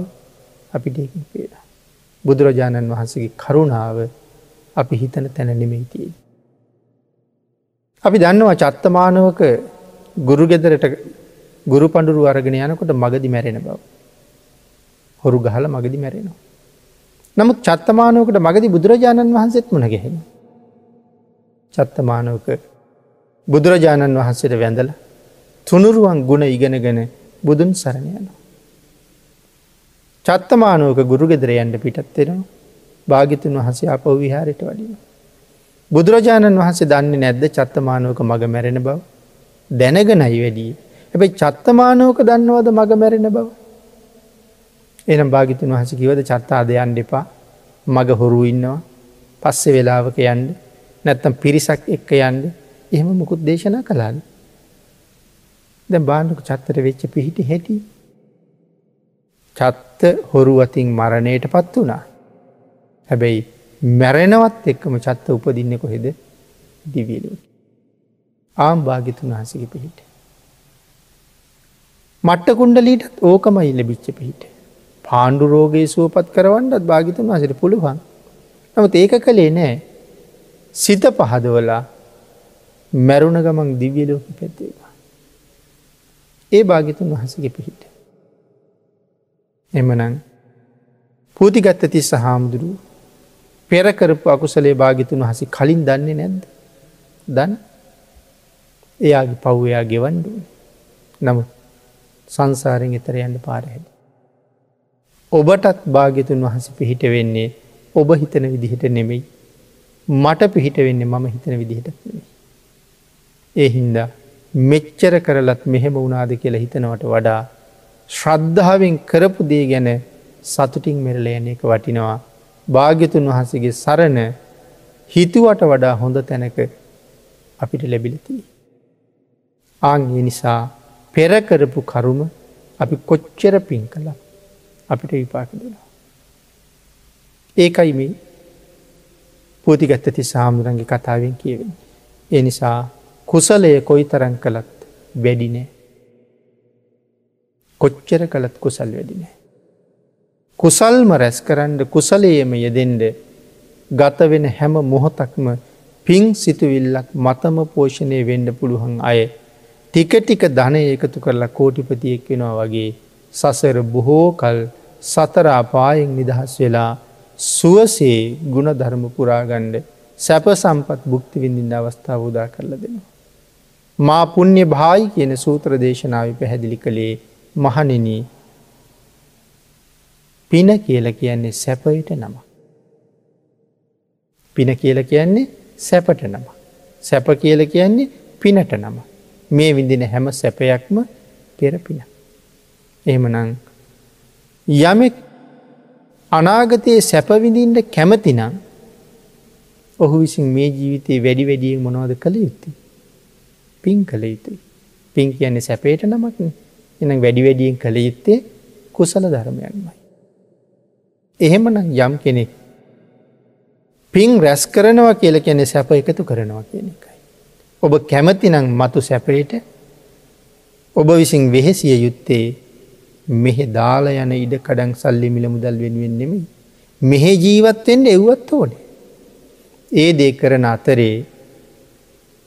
අපිට ඒකින් පේලා. බුදුරජාණන් වහන්සගේ කරුණාව අපි හිතන තැන නෙමෙයිතියි. අපි දන්නවා චත්තමානවක ගුරු ගෙදරට ගුරු පඩුරු අරගෙන යනකොට මගදි මැරෙන බව. හොරු ගහල මගදි මැරෙනවා. නමුත් චත්තමානවකට මගදි බුදුරජාණන් වහන්සේත් මුණ ගැහෙන. චත්තමානවක බුදුරජාණන් වහන්සේට වැඳල තුනුරුවන් ගුණ ඉගෙනගෙන බුදුන් සරණ යනවා. චත්තමානුවක ගුරු ගෙදර යන්ට පිටත්වෙනවා භාගිතුන් වහසේ අප විහාරයට වඩින. බුදුරජාණන් වහන්සේ දන්නේ නැද්ද චත්තමානුවක මඟ මැරෙන බව දැනගනයි වැඩී. හැබැයි චත්තමානුවක දන්නවද මඟ මැරෙන බව. එනම් භාගිතුන් වහස කිවද චත්තා දෙයන් දෙපා මග හොරු ඉන්නවා පස්සෙ වෙලාවක යන්ඩ නැත්තම් පිරිසක් එක්ක යන්ඩ එහෙම මුකුත් දේශනා කලාන්න. දැ බාණ්ඩක චත්තර වෙච්ච පිහිටි හැටි. චත්ත හොරු අතින් මරණයට පත් වනා. හැබැයි මැරෙනවත් එක්කම චත්ත උපදින්න කොහෙද දිවියලු. ආම් භාගිතුන් වහසක පිහිට. මට්ට කුණ්ඩලීටත් ඕකමයි ලැබිච්ච පිහිට. පාණ්ඩු රෝගයේ සුවපත් කරවන්නත් භාගිතුන් වහසට පුළුවන්. නමුත් ඒක කළේ නෑ සිත පහදවලා මැරුණ ගමන් දිවියලෝක පැත්තේවා. ඒ භාගිතුන් වහසගේ පිහිට. එමනං පූතිගත්ත තිස්ස හාමුදුරුව පෙරකරපු අකුසලේ භාගිතුන් වහසි කලින් දන්නේ නැද්ද. දන් එයාගේ පව්වයා ගෙවන්ඩුව. නමුත් සංසාරෙන් එතර යන්න පාරහැද. ඔබටත් භාගිතුන් වහස පිහිට වෙන්නේ ඔබ හිතන විදිහට නෙමෙයි. මට පිහිට වෙන්නේ මම හිතන විදිහට නෙමෙයි. ඒ හින්දා මෙච්චර කරලත් මෙහෙම වුණාද කියලා හිතනවට වඩා ශ්‍රද්ධාවෙන් කරපු දේ ගැන සතුටින් මෙරලයන එක වටිනවා භාග්‍යතුන් වහන්සේගේ සරණ හිතුවට වඩා හොඳ තැනක අපිට ලැබිලතිී. ආංගේ නිසා පෙරකරපු කරුම අපි කොච්චර පින් කළ අපිට විපාක දෙනවා. ඒකයි මේ පූතිගත්තති සාමුදුරන්ගේ කතාවෙන් කියවෙන. ඒ නිසා කුසලය කොයි තරන් කළත් වැඩිනෑ. කොච්චර කළත් කුසල් වැඩිනෑ. කුසල්ම රැස් කරන්න කුසලයම යෙදෙන්ඩ ගත වෙන හැම මොහොතක්ම පින් සිතුවිල්ලක් මතම පෝෂණය වෙන්න පුළුවන් අය ටික ටික ධනය එකතු කරලා කෝටිපතියෙක් වෙනවා වගේ සසර බොහෝ කල් සතරාපායෙන් නිදහස් වෙලා සුවසේ ගුණ ධර්ම පුරාගණ්ඩ සැප සම්පත් බුක්ති විඳින්න අවස්ථාව උදා කරල දෙනවා. මා පුුණ්‍ය භායි කියන සූත්‍ර දේශනාව පැහැදිලි කළේ මහනෙනී පින කියල කියන්නේ සැපයට නම. පින කියල කියන්නේ සැපට නම. සැප කියල කියන්නේ පිනට නම. මේ විඳින හැම සැපයක්ම පෙර පින. එහෙමනං යමෙක් අනාගතයේ සැපවිඳින්ට කැමතිනම් ඔහු විසින් මේ ජීවිතයේ වැඩි වැඩිය මොනවද කළ යුත්තේ. පින් කළ යුතුයි. පින් කියන්නේ සැපේට නමක්න එනම් වැඩි වැඩියෙන් කළ යුත්තේ කුසල ධර්මයන්මයි. එහෙමන යම් කෙනෙක් පින් රැස් කරනවා කියල කැනෙ සැප එකතු කරනවා කියන එකයි. ඔබ කැමතිනං මතු සැපයට ඔබ විසින් වෙහෙසිය යුත්තේ මෙහෙ දාලා යන ඉඩ කඩන් සල්ලි මිල මුදල් වෙනුවෙන් නෙමයි. මෙහෙ ජීවත්තෙන්ට එව්වත් ඕනේ. ඒ දේ කරන අතරේ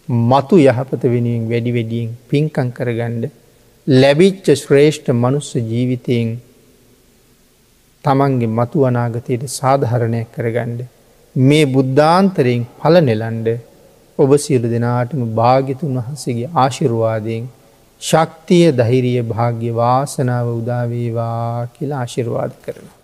මතු යහපත වෙනුවෙන් වැඩි වැඩියෙන් පින්කං කරගණ්ඩ ලැබිච්ච ශ්‍රේෂ්ඨ මනුස්ස ජීවිතයෙන් තමන්ගේ මතු අනාගතයට සාධහරණයක් කරගණ්ඩ මේ බුද්ධාන්තරයෙන් පල නෙලන්ඩ ඔබ සියලු දෙනාටම භාගිතුන් වහන්සේගේ ආශිරවාදයෙන් ශක්තිය දහිරිය භාග්‍ය වාසනාව උදාවේවා කියලා ආශිරවාද කරනවා.